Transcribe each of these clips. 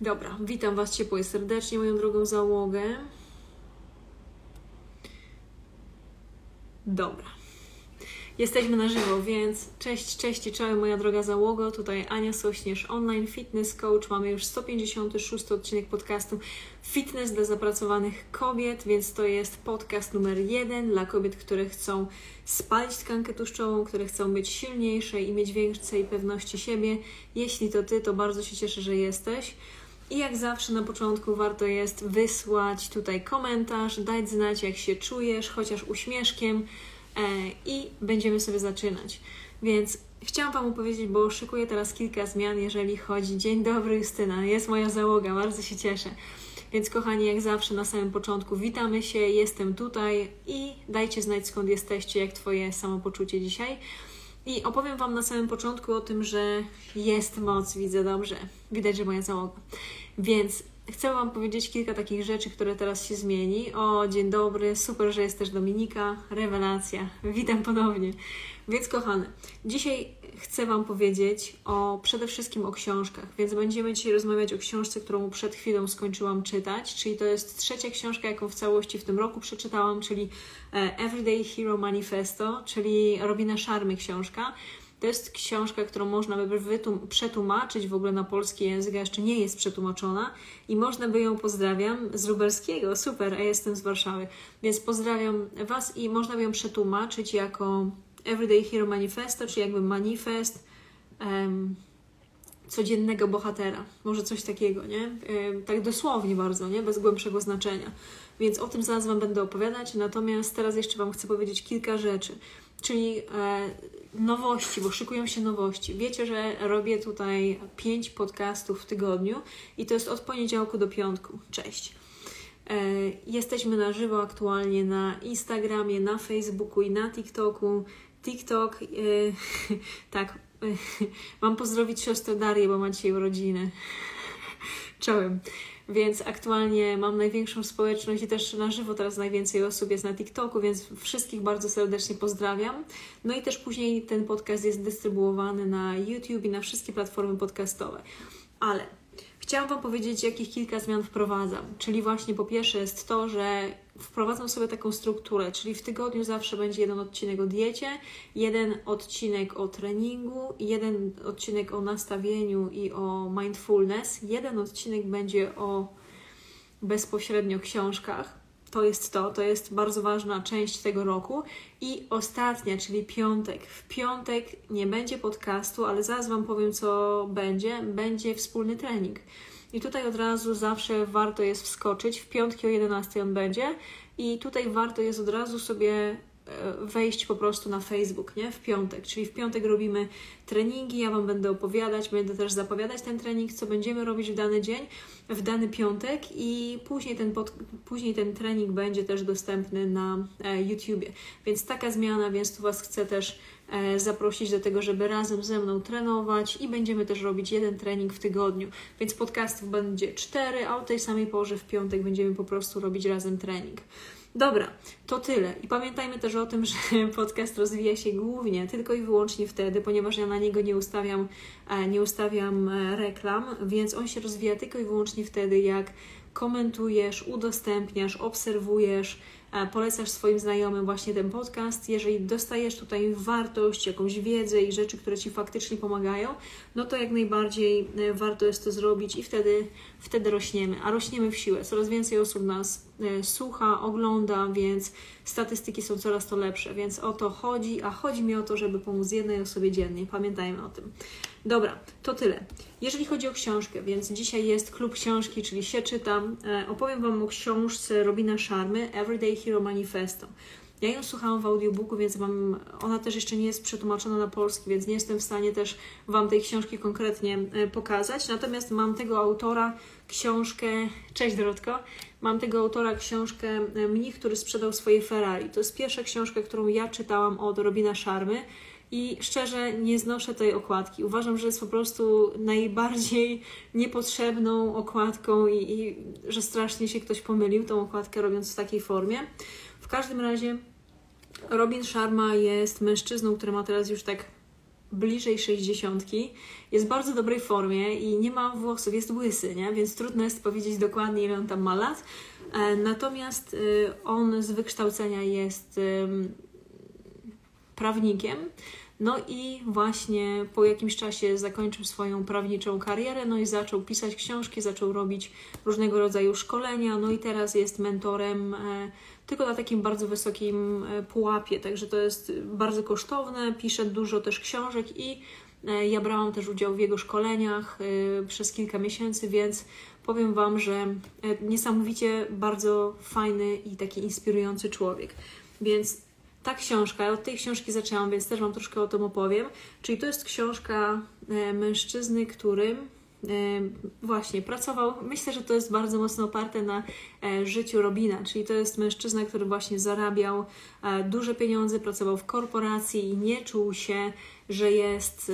Dobra, witam Was ciepło i serdecznie, moją drogą załogę. Dobra. Jesteśmy na żywo, więc cześć, cześć i czołem moja droga załogo. Tutaj Ania Sośnierz, online fitness coach. Mamy już 156 odcinek podcastu Fitness dla zapracowanych kobiet, więc to jest podcast numer jeden dla kobiet, które chcą spalić tkankę tłuszczową, które chcą być silniejsze i mieć więcej pewności siebie. Jeśli to Ty, to bardzo się cieszę, że jesteś. I jak zawsze na początku warto jest wysłać tutaj komentarz, dać znać jak się czujesz, chociaż uśmieszkiem e, i będziemy sobie zaczynać. Więc chciałam Wam opowiedzieć, bo szykuję teraz kilka zmian, jeżeli chodzi. Dzień dobry Justyna, jest moja załoga, bardzo się cieszę. Więc kochani, jak zawsze na samym początku witamy się, jestem tutaj i dajcie znać skąd jesteście, jak Twoje samopoczucie dzisiaj. I opowiem Wam na samym początku o tym, że jest moc, widzę dobrze. Widać, że moja załoga. Więc chcę Wam powiedzieć kilka takich rzeczy, które teraz się zmieni. O, dzień dobry, super, że jest też Dominika, rewelacja. Witam ponownie. Więc kochane, dzisiaj chcę Wam powiedzieć o przede wszystkim o książkach, więc będziemy dzisiaj rozmawiać o książce, którą przed chwilą skończyłam czytać, czyli to jest trzecia książka, jaką w całości w tym roku przeczytałam, czyli e, Everyday Hero Manifesto, czyli Robina Szarmy książka. To jest książka, którą można by przetłumaczyć w ogóle na polski język, a jeszcze nie jest przetłumaczona i można by ją, pozdrawiam, z Lubelskiego, super, a jestem z Warszawy, więc pozdrawiam Was i można by ją przetłumaczyć jako Everyday Hero Manifesto, czy jakby manifest um, codziennego bohatera. Może coś takiego, nie? Tak dosłownie bardzo, nie? Bez głębszego znaczenia. Więc o tym zaraz Wam będę opowiadać, natomiast teraz jeszcze Wam chcę powiedzieć kilka rzeczy. Czyli e, nowości, bo szykują się nowości. Wiecie, że robię tutaj pięć podcastów w tygodniu i to jest od poniedziałku do piątku. Cześć. E, jesteśmy na żywo aktualnie na Instagramie, na Facebooku i na TikToku. TikTok, yy, tak, mam pozdrowić siostrę Darię, bo ma dzisiaj urodziny. Czołem. Więc aktualnie mam największą społeczność i też na żywo teraz najwięcej osób jest na TikToku, więc wszystkich bardzo serdecznie pozdrawiam. No i też później ten podcast jest dystrybuowany na YouTube i na wszystkie platformy podcastowe. Ale Chciałam Wam powiedzieć, jakich kilka zmian wprowadzam. Czyli właśnie po pierwsze jest to, że wprowadzam sobie taką strukturę, czyli w tygodniu zawsze będzie jeden odcinek o diecie, jeden odcinek o treningu, jeden odcinek o nastawieniu i o mindfulness, jeden odcinek będzie o bezpośrednio książkach. To jest to, to jest bardzo ważna część tego roku. I ostatnia, czyli piątek. W piątek nie będzie podcastu, ale zaraz Wam powiem, co będzie. Będzie wspólny trening. I tutaj od razu zawsze warto jest wskoczyć. W piątki o 11 on będzie. I tutaj warto jest od razu sobie wejść po prostu na Facebook, nie? W piątek. Czyli w piątek robimy treningi, ja Wam będę opowiadać, będę też zapowiadać ten trening, co będziemy robić w dany dzień, w dany piątek i później ten, pod, później ten trening będzie też dostępny na e, YouTubie. Więc taka zmiana, więc tu Was chcę też e, zaprosić do tego, żeby razem ze mną trenować i będziemy też robić jeden trening w tygodniu. Więc podcastów będzie cztery, a o tej samej porze w piątek będziemy po prostu robić razem trening. Dobra, to tyle. I pamiętajmy też o tym, że podcast rozwija się głównie tylko i wyłącznie wtedy, ponieważ ja na niego nie ustawiam, e, nie ustawiam e, reklam, więc on się rozwija tylko i wyłącznie wtedy, jak komentujesz, udostępniasz, obserwujesz polecasz swoim znajomym właśnie ten podcast, jeżeli dostajesz tutaj wartość, jakąś wiedzę i rzeczy, które Ci faktycznie pomagają, no to jak najbardziej warto jest to zrobić i wtedy, wtedy rośniemy, a rośniemy w siłę. Coraz więcej osób nas słucha, ogląda, więc statystyki są coraz to lepsze, więc o to chodzi, a chodzi mi o to, żeby pomóc jednej osobie dziennie. Pamiętajmy o tym. Dobra, to tyle. Jeżeli chodzi o książkę, więc dzisiaj jest klub książki, czyli się czytam. E, opowiem Wam o książce Robina Sharmy Everyday Hero Manifesto. Ja ją słuchałam w audiobooku, więc mam, ona też jeszcze nie jest przetłumaczona na polski, więc nie jestem w stanie też Wam tej książki konkretnie e, pokazać. Natomiast mam tego autora książkę, cześć Dorotko, mam tego autora książkę e, Mnich, który sprzedał swoje Ferrari. To jest pierwsza książka, którą ja czytałam od Robina Sharmy. I szczerze nie znoszę tej okładki. Uważam, że jest po prostu najbardziej niepotrzebną okładką i, i że strasznie się ktoś pomylił tą okładkę robiąc w takiej formie. Każdym razie Robin Sharma jest mężczyzną, który ma teraz już tak bliżej 60. Jest w bardzo dobrej formie i nie ma włosów, jest łysy, nie? więc trudno jest powiedzieć dokładnie, ile on tam ma lat. E, natomiast y, on z wykształcenia jest prawnikiem. No i właśnie po jakimś czasie zakończył swoją prawniczą karierę, no i zaczął pisać książki, zaczął robić różnego rodzaju szkolenia, no i teraz jest mentorem e, tylko na takim bardzo wysokim e, pułapie, także to jest bardzo kosztowne, pisze dużo też książek i e, ja brałam też udział w jego szkoleniach przez kilka miesięcy, więc powiem Wam, że niesamowicie bardzo fajny i taki inspirujący człowiek. Więc ta książka, od tej książki zaczęłam, więc też Wam troszkę o tym opowiem. Czyli to jest książka e, mężczyzny, który e, właśnie pracował. Myślę, że to jest bardzo mocno oparte na e, życiu Robina, czyli to jest mężczyzna, który właśnie zarabiał duże pieniądze, pracował w korporacji i nie czuł się, że jest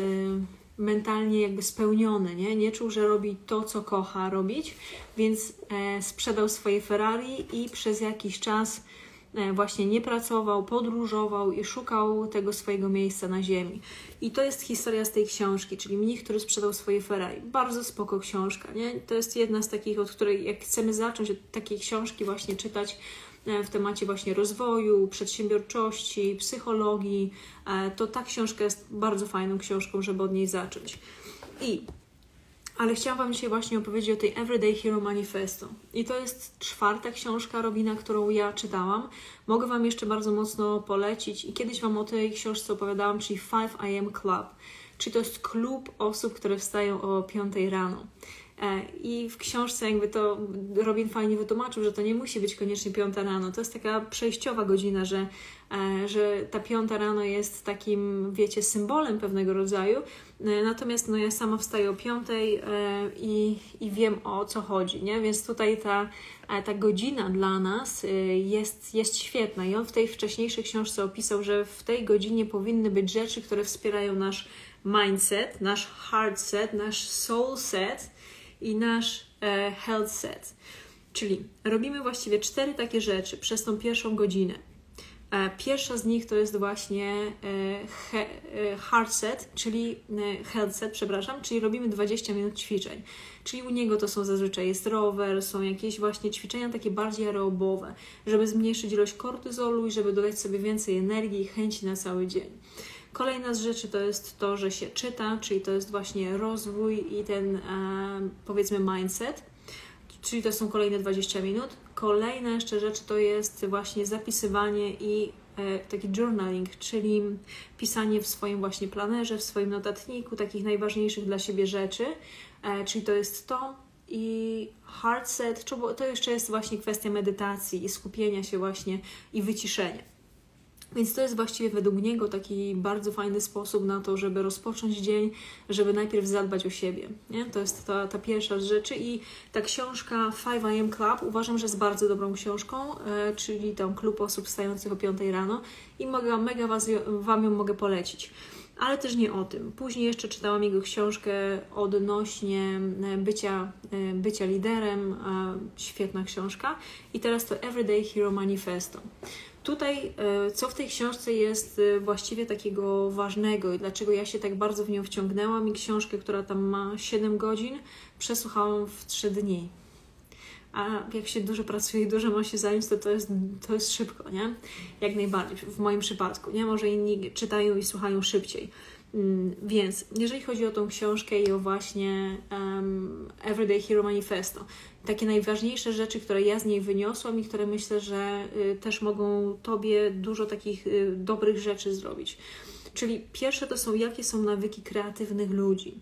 mentalnie jakby spełniony, nie? nie czuł, że robi to, co kocha robić, więc sprzedał swoje Ferrari i przez jakiś czas E, właśnie nie pracował, podróżował i szukał tego swojego miejsca na ziemi. I to jest historia z tej książki, czyli mnich, który sprzedał swoje Ferrari. Bardzo spoko książka, nie? To jest jedna z takich, od której jak chcemy zacząć od takiej książki właśnie czytać e, w temacie właśnie rozwoju, przedsiębiorczości, psychologii, e, to ta książka jest bardzo fajną książką, żeby od niej zacząć. I ale chciałam Wam dzisiaj właśnie opowiedzieć o tej Everyday Hero Manifesto. I to jest czwarta książka Robina, którą ja czytałam. Mogę Wam jeszcze bardzo mocno polecić i kiedyś Wam o tej książce opowiadałam, czyli 5 AM Club. Czyli to jest klub osób, które wstają o 5 rano. E, I w książce jakby to Robin fajnie wytłumaczył, że to nie musi być koniecznie piąta rano. To jest taka przejściowa godzina, że, e, że ta piąta rano jest takim, wiecie, symbolem pewnego rodzaju. E, natomiast no, ja sama wstaję o piątej i, i wiem o co chodzi, nie? Więc tutaj ta, ta godzina dla nas jest, jest świetna. I on w tej wcześniejszej książce opisał, że w tej godzinie powinny być rzeczy, które wspierają nasz mindset, nasz heart set, nasz soul set, i nasz e, health set. Czyli robimy właściwie cztery takie rzeczy przez tą pierwszą godzinę. E, pierwsza z nich to jest właśnie e, hard set, czyli health set, przepraszam, czyli robimy 20 minut ćwiczeń. Czyli u niego to są zazwyczaj jest rower, są jakieś właśnie ćwiczenia takie bardziej aerobowe, żeby zmniejszyć ilość kortyzolu i żeby dodać sobie więcej energii i chęci na cały dzień. Kolejna z rzeczy to jest to, że się czyta, czyli to jest właśnie rozwój i ten e, powiedzmy mindset, czyli to są kolejne 20 minut. Kolejna jeszcze rzecz to jest właśnie zapisywanie i e, taki journaling, czyli pisanie w swoim właśnie planerze, w swoim notatniku takich najważniejszych dla siebie rzeczy, e, czyli to jest to, i hard set, to jeszcze jest właśnie kwestia medytacji i skupienia się właśnie i wyciszenia. Więc to jest właściwie według niego taki bardzo fajny sposób na to, żeby rozpocząć dzień, żeby najpierw zadbać o siebie. Nie? To jest ta, ta pierwsza z rzeczy i ta książka 5am Club uważam, że jest bardzo dobrą książką, e, czyli tam klub osób wstających o 5 rano i mogę, mega was, Wam ją mogę polecić. Ale też nie o tym. Później jeszcze czytałam jego książkę odnośnie e, bycia, e, bycia liderem. Świetna książka. I teraz to Everyday Hero Manifesto. Tutaj, e, co w tej książce jest e, właściwie takiego ważnego i dlaczego ja się tak bardzo w nią wciągnęłam i książkę, która tam ma 7 godzin, przesłuchałam w 3 dni. a jak się dużo pracuje i dużo ma się zająć, to to jest, to jest szybko, nie? Jak najbardziej, w moim przypadku, nie? Może inni czytają i słuchają szybciej. Mm, więc jeżeli chodzi o tą książkę i o właśnie um, Everyday Hero Manifesto, takie najważniejsze rzeczy, które ja z niej wyniosłam i które myślę, że y, też mogą Tobie dużo takich y, dobrych rzeczy zrobić. Czyli pierwsze to są, jakie są nawyki kreatywnych ludzi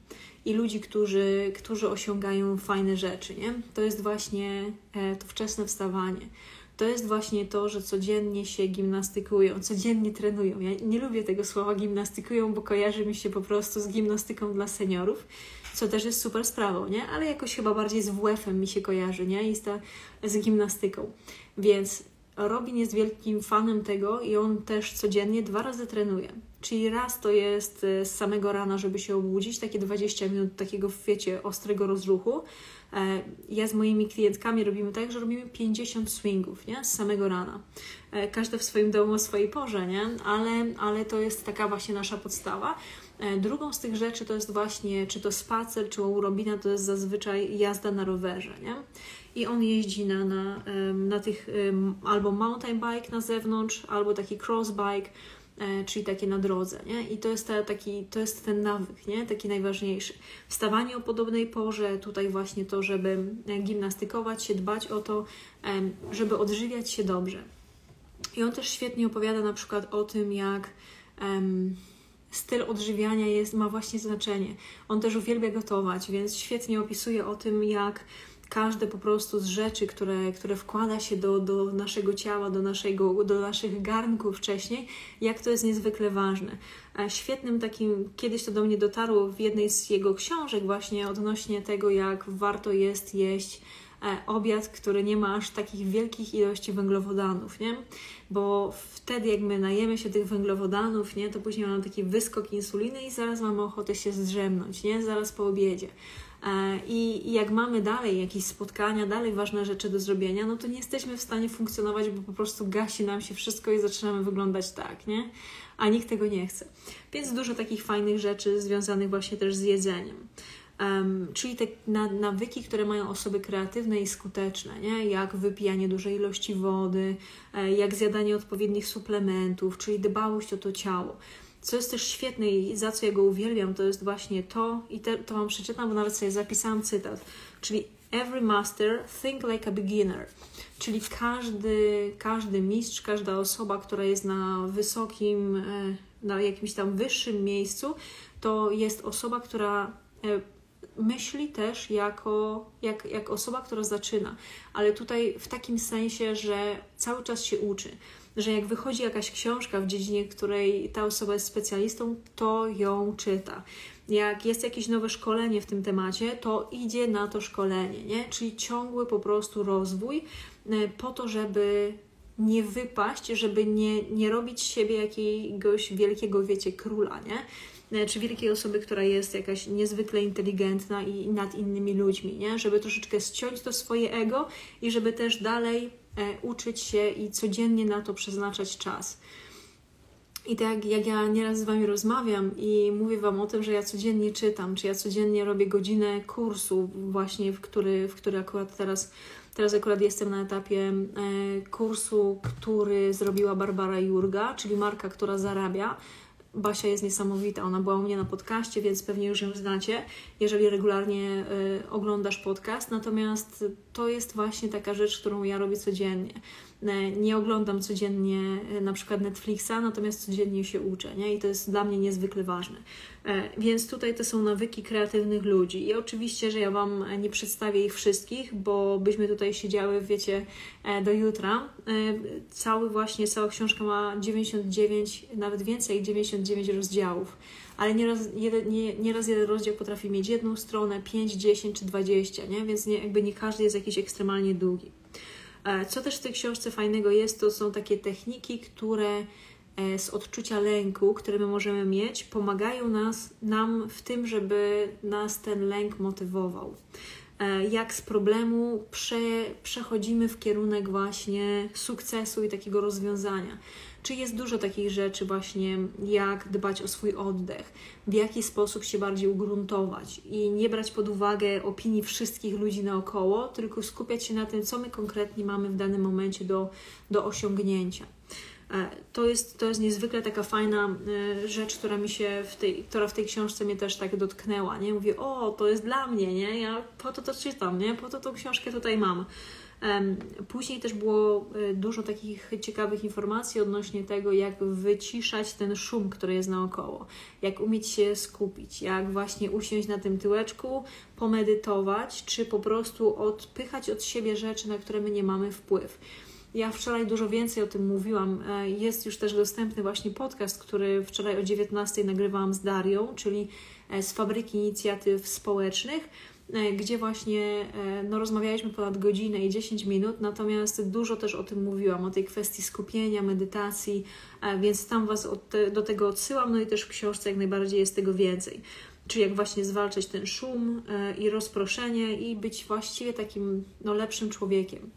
i ludzi, którzy, którzy osiągają fajne rzeczy, nie? To jest właśnie e, to wczesne wstawanie. To jest właśnie to, że codziennie się gimnastykują, codziennie trenują. Ja nie lubię tego słowa gimnastykują, bo kojarzy mi się po prostu z gimnastyką dla seniorów, co też jest super sprawą, nie? Ale jakoś chyba bardziej z WF-em mi się kojarzy, nie? I z, ta, z gimnastyką. Więc Robin jest wielkim fanem tego i on też codziennie dwa razy trenuje. Czyli raz to jest e, z samego rana, żeby się obudzić, takie 20 minut takiego, wiecie, ostrego rozruchu. E, ja z moimi klientkami robimy tak, że robimy 50 swingów, nie? Z samego rana. E, każdy w swoim domu o swojej porze, nie? Ale, ale to jest taka właśnie nasza podstawa. Drugą z tych rzeczy to jest właśnie, czy to spacer, czy u Robina to jest zazwyczaj jazda na rowerze, nie? I on jeździ na, na, na tych albo mountain bike na zewnątrz, albo taki cross bike, E, czyli takie na drodze, nie? I to jest, ta, taki, to jest ten nawyk, nie? Taki najważniejszy. Wstawanie o podobnej porze, tutaj właśnie to, żeby gimnastykować się, dbać o to, żeby odżywiać się dobrze. I on też świetnie opowiada na przykład o tym, jak um, styl odżywiania jest, ma właśnie znaczenie. On też uwielbia gotować, więc świetnie opisuje o tym, jak każde po prostu z rzeczy, które, które wkłada się do, do naszego ciała, do, naszego, do naszych garnków wcześniej, jak to jest niezwykle ważne. Świetnym takim, kiedyś to do mnie dotarło w jednej z jego książek właśnie odnośnie tego, jak warto jest jeść obiad, który nie ma aż takich wielkich ilości węglowodanów, nie? Bo wtedy, jak my najemy się tych węglowodanów, nie, to później mamy taki wyskok insuliny i zaraz mamy ochotę się zdrzemnąć, nie? Zaraz po obiedzie. E, I, jak mamy dalej jakieś spotkania, dalej ważne rzeczy do zrobienia, no to nie jesteśmy w stanie funkcjonować, bo po prostu gasi nam się wszystko i zaczynamy wyglądać tak, nie? A nikt tego nie chce. Więc dużo takich fajnych rzeczy związanych właśnie też z jedzeniem. Um, czyli te nawyki, które mają osoby kreatywne i skuteczne, nie? jak wypijanie dużej ilości wody, e, jak zjadanie odpowiednich suplementów, czyli dbałość o to ciało. Co jest też świetne i za co ja go uwielbiam, to jest właśnie to, i te, to Wam przeczytam, bo nawet sobie zapisałam cytat, czyli Every master think like a beginner, czyli każdy, każdy mistrz, każda osoba, która jest na wysokim, e, na jakimś tam wyższym miejscu, to jest osoba, która e, myśli też jako, jak, jak osoba, która zaczyna, ale tutaj w takim sensie, że cały czas się uczy że jak wychodzi jakaś książka w dziedzinie, której ta osoba jest specjalistą, to ją czyta. Jak jest jakieś nowe szkolenie w tym temacie, to idzie na to szkolenie, nie? Czyli ciągły po prostu rozwój e, po to, żeby nie wypaść, żeby nie, nie robić siebie jakiegoś wielkiego, wiecie, króla, nie? E, czy wielkiej osoby, która jest jakaś niezwykle inteligentna i nad innymi ludźmi, nie? Żeby troszeczkę ściąć to swoje ego i żeby też dalej E, uczyć się i codziennie na to przeznaczać czas. I tak jak ja nieraz z Wami rozmawiam i mówię Wam o tym, że ja codziennie czytam, czy ja codziennie robię godzinę kursu właśnie, w który, w który akurat teraz, teraz akurat jestem na etapie e, kursu, który zrobiła Barbara Jurga, czyli marka, która zarabia Basia jest niesamowita. Ona była u mnie na podcaście, więc pewnie już ją znacie, jeżeli regularnie y, oglądasz podcast. Natomiast to jest właśnie taka rzecz, którą ja robię codziennie. E, nie oglądam codziennie e, na przykład Netflixa, natomiast codziennie się uczę, nie? I to jest dla mnie niezwykle ważne. E, więc tutaj to są nawyki kreatywnych ludzi. I oczywiście, że ja Wam nie przedstawię ich wszystkich, bo byśmy tutaj siedziały, wiecie, do jutra. Cały właśnie, cała książka ma 99, nawet więcej, 99 rozdziałów ale nieraz jeden, nie, nieraz jeden rozdział potrafi mieć jedną stronę, 5, 10 czy 20, nie? więc nie, jakby nie każdy jest jakiś ekstremalnie długi. Co też w tej książce fajnego jest, to są takie techniki, które e, z odczucia lęku, które my możemy mieć, pomagają nas, nam w tym, żeby nas ten lęk motywował. E, jak z problemu prze, przechodzimy w kierunek właśnie sukcesu i takiego rozwiązania. Czy jest dużo takich rzeczy właśnie, jak dbać o swój oddech, w jaki sposób się bardziej ugruntować i nie brać pod uwagę opinii wszystkich ludzi naokoło, tylko skupiać się na tym, co my konkretnie mamy w danym momencie do, do osiągnięcia. E, to jest, to jest niezwykle taka fajna e, rzecz, która mi się w tej, która w tej książce mnie też tak dotknęła, nie? Mówię, o, to jest dla mnie, nie? Ja po to to czytam, nie? Po to tą książkę tutaj mam. Później też było e, dużo takich ciekawych informacji odnośnie tego, jak wyciszać ten szum, który jest naokoło, jak umieć się skupić, jak właśnie usiąść na tym tyłeczku, pomedytować, czy po prostu odpychać od siebie rzeczy, na które my nie mamy wpływ. Ja wczoraj dużo więcej o tym mówiłam. E, jest już też dostępny właśnie podcast, który wczoraj o 19 nagrywałam z Darią, czyli e, z Fabryki Inicjatyw Społecznych, gdzie właśnie no, rozmawialiśmy ponad godzinę i 10 minut, natomiast dużo też o tym mówiłam, o tej kwestii skupienia, medytacji, więc tam Was do tego odsyłam, no i też w książce jak najbardziej jest tego więcej. Czyli jak właśnie zwalczać ten szum i rozproszenie i być właściwie takim no, lepszym człowiekiem.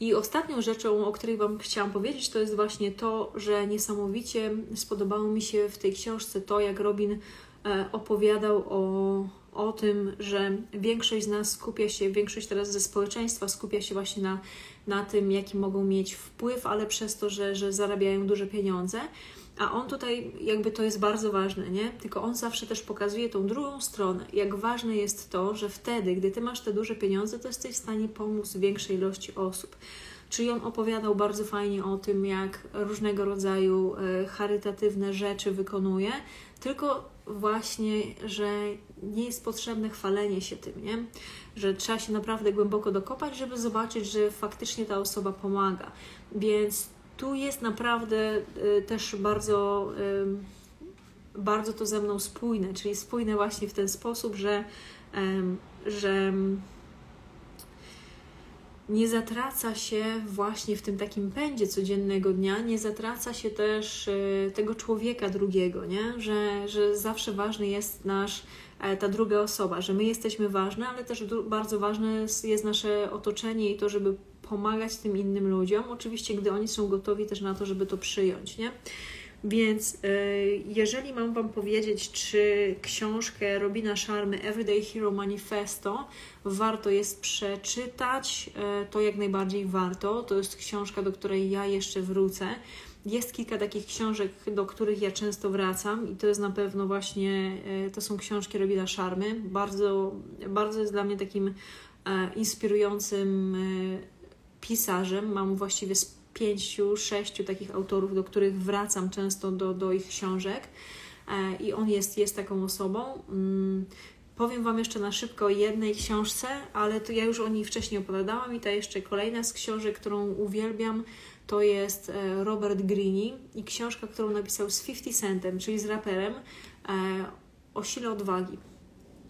I ostatnią rzeczą, o której Wam chciałam powiedzieć, to jest właśnie to, że niesamowicie spodobało mi się w tej książce to, jak Robin e, opowiadał o, o tym, że większość z nas skupia się, większość teraz ze społeczeństwa skupia się właśnie na, na tym, jaki mogą mieć wpływ, ale przez to, że, że zarabiają duże pieniądze. A on tutaj jakby to jest bardzo ważne, nie? Tylko on zawsze też pokazuje tą drugą stronę. Jak ważne jest to, że wtedy, gdy ty masz te duże pieniądze, to jesteś w stanie pomóc większej ilości osób. Czyli on opowiadał bardzo fajnie o tym, jak różnego rodzaju e, charytatywne rzeczy wykonuje, tylko właśnie, że nie jest potrzebne chwalenie się tym, nie? Że trzeba się naprawdę głęboko dokopać, żeby zobaczyć, że faktycznie ta osoba pomaga. Więc tu jest naprawdę y, też bardzo, y, bardzo to ze mną spójne, czyli spójne właśnie w ten sposób, że, że nie zatraca się właśnie w tym takim pędzie codziennego dnia, nie zatraca się też y, tego człowieka drugiego, nie? Że, że zawsze ważny jest nasz, e, ta druga osoba, że my jesteśmy ważne, ale też bardzo ważne jest nasze otoczenie i to, żeby pomagać tym innym ludziom, oczywiście gdy oni są gotowi też na to, żeby to przyjąć, nie? Więc y, jeżeli mam Wam powiedzieć, czy książkę Robina Sharmy Everyday Hero Manifesto warto jest przeczytać, y, to jak najbardziej warto. To jest książka, do której ja jeszcze wrócę. Jest kilka takich książek, do których ja często wracam i to jest na pewno właśnie, y, to są książki Robina Sharmy. Bardzo, bardzo jest dla mnie takim inspirującym pisarzem. Mam właściwie pięciu, sześciu takich autorów, do których wracam często do, do ich książek. E, I on jest, jest taką osobą. Mm, powiem Wam jeszcze na szybko o jednej książce, ale to ja już o niej wcześniej opowiadałam i ta jeszcze kolejna z książek, którą uwielbiam, to jest e, Robert Greene i książka, którą napisał z 50 Centem, czyli z raperem, e, o sile odwagi.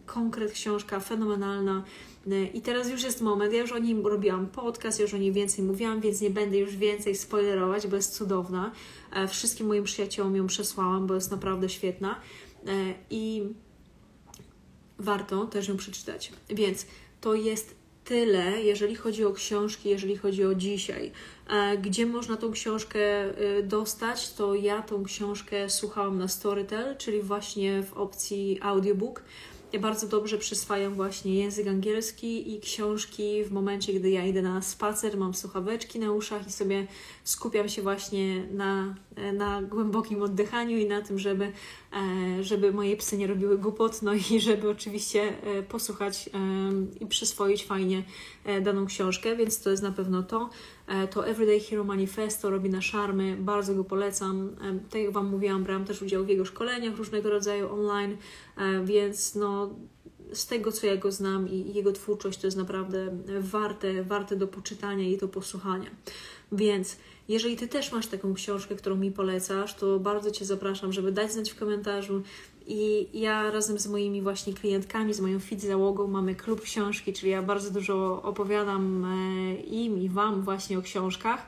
Konkret książka, fenomenalna. I teraz już jest moment, ja już o nim robiłam podcast, już o niej więcej mówiłam, więc nie będę już więcej spoilerować, bo jest cudowna. E, wszystkim moim przyjaciołom ją przesłałam, bo jest naprawdę świetna. E, I warto też ją przeczytać. Więc to jest tyle, jeżeli chodzi o książki, jeżeli chodzi o dzisiaj. E, gdzie można tą książkę dostać, to ja tą książkę słuchałam na Storytel, czyli właśnie w opcji audiobook. Bardzo dobrze przyswajam właśnie język angielski i książki w momencie, gdy ja idę na spacer, mam słuchaweczki na uszach i sobie skupiam się właśnie na, na głębokim oddychaniu i na tym, żeby, e, żeby moje psy nie robiły głupot, no i żeby oczywiście e, posłuchać e, i przyswoić fajnie daną książkę, więc to jest na pewno to. To Everyday Hero Manifesto robi na szarmy, bardzo go polecam. Tak jak Wam mówiłam, brałam też udział w jego szkoleniach różnego rodzaju online, więc no z tego, co ja go znam i jego twórczość, to jest naprawdę warte, warte do poczytania i do posłuchania. Więc jeżeli Ty też masz taką książkę, którą mi polecasz, to bardzo Cię zapraszam, żeby dać znać w komentarzu. I ja razem z moimi właśnie klientkami, z moją fit załogą mamy klub książki, czyli ja bardzo dużo opowiadam e, im i Wam właśnie o książkach.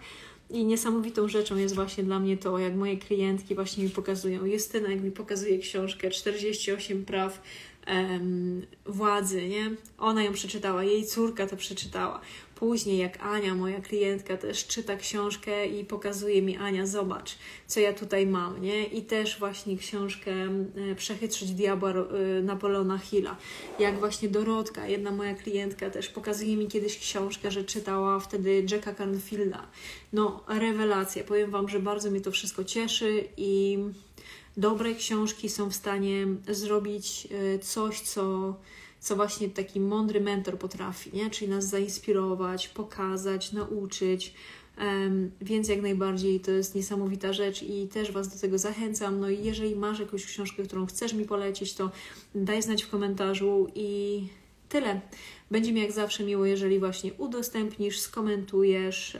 I niesamowitą rzeczą jest właśnie dla mnie to, jak moje klientki właśnie mi pokazują. Justyna, jak mi pokazuje książkę 48 praw um, władzy, nie? Ona ją przeczytała, jej córka to przeczytała. później, jak Ania, moja klientka, też czyta książkę i pokazuje mi, Ania, zobacz, co ja tutaj mam, nie? I też właśnie książkę Przechytrzyć diabła e, Napoleona Hilla. Jak właśnie Dorotka, jedna moja klientka też pokazuje mi kiedyś książkę, że czytała wtedy Jacka Canfielda. No, rewelacja. Powiem Wam, że bardzo mnie to wszystko cieszy i dobre książki są w stanie zrobić e, coś, co co właśnie taki mądry mentor potrafi, nie? czyli nas zainspirować, pokazać, nauczyć. Um, więc jak najbardziej to jest niesamowita rzecz i też Was do tego zachęcam. No i jeżeli masz jakąś książkę, którą chcesz mi polecić, to daj znać w komentarzu i tyle. Będzie mi jak zawsze miło, jeżeli właśnie udostępnisz, skomentujesz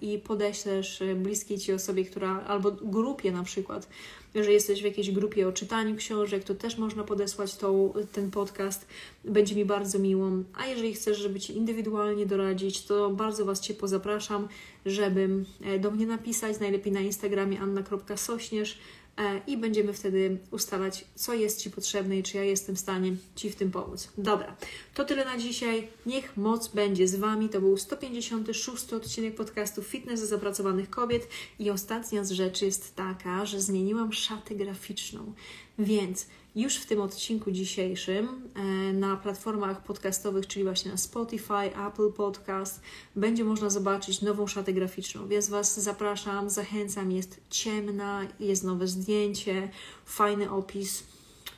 yy, i podeślesz bliskiej Ci osobie, która albo grupie na przykład, jeżeli jesteś w jakiejś grupie o czytaniu książek, to też można podesłać tą, ten podcast. Będzie mi bardzo miło. A jeżeli chcesz, żeby Ci indywidualnie doradzić, to bardzo Was Cię pozapraszam, żeby e, do mnie napisać, najlepiej na Instagramie anna.sośnierz E, i będziemy wtedy ustalać, co jest Ci potrzebne i czy ja jestem w stanie Ci w tym pomóc. Dobra, to tyle na dzisiaj. Niech moc będzie z Wami. To był 156 odcinek podcastu Fitness zapracowanych kobiet i ostatnia z rzeczy jest taka, że zmieniłam szatę graficzną, więc już w tym odcinku dzisiejszym e, na platformach podcastowych, czyli właśnie na Spotify, Apple Podcast, będzie można zobaczyć nową szatę graficzną. Więc Was zapraszam, zachęcam. Jest ciemna, jest nowe zdjęcie, fajny opis,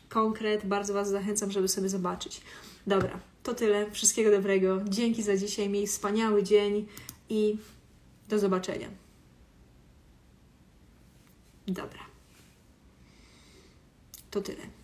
konkret. Bardzo Was zachęcam, żeby sobie zobaczyć. Dobra, to tyle. Wszystkiego dobrego. Dzięki za dzisiaj. Miej wspaniały dzień i do zobaczenia. Dobra. To tyle.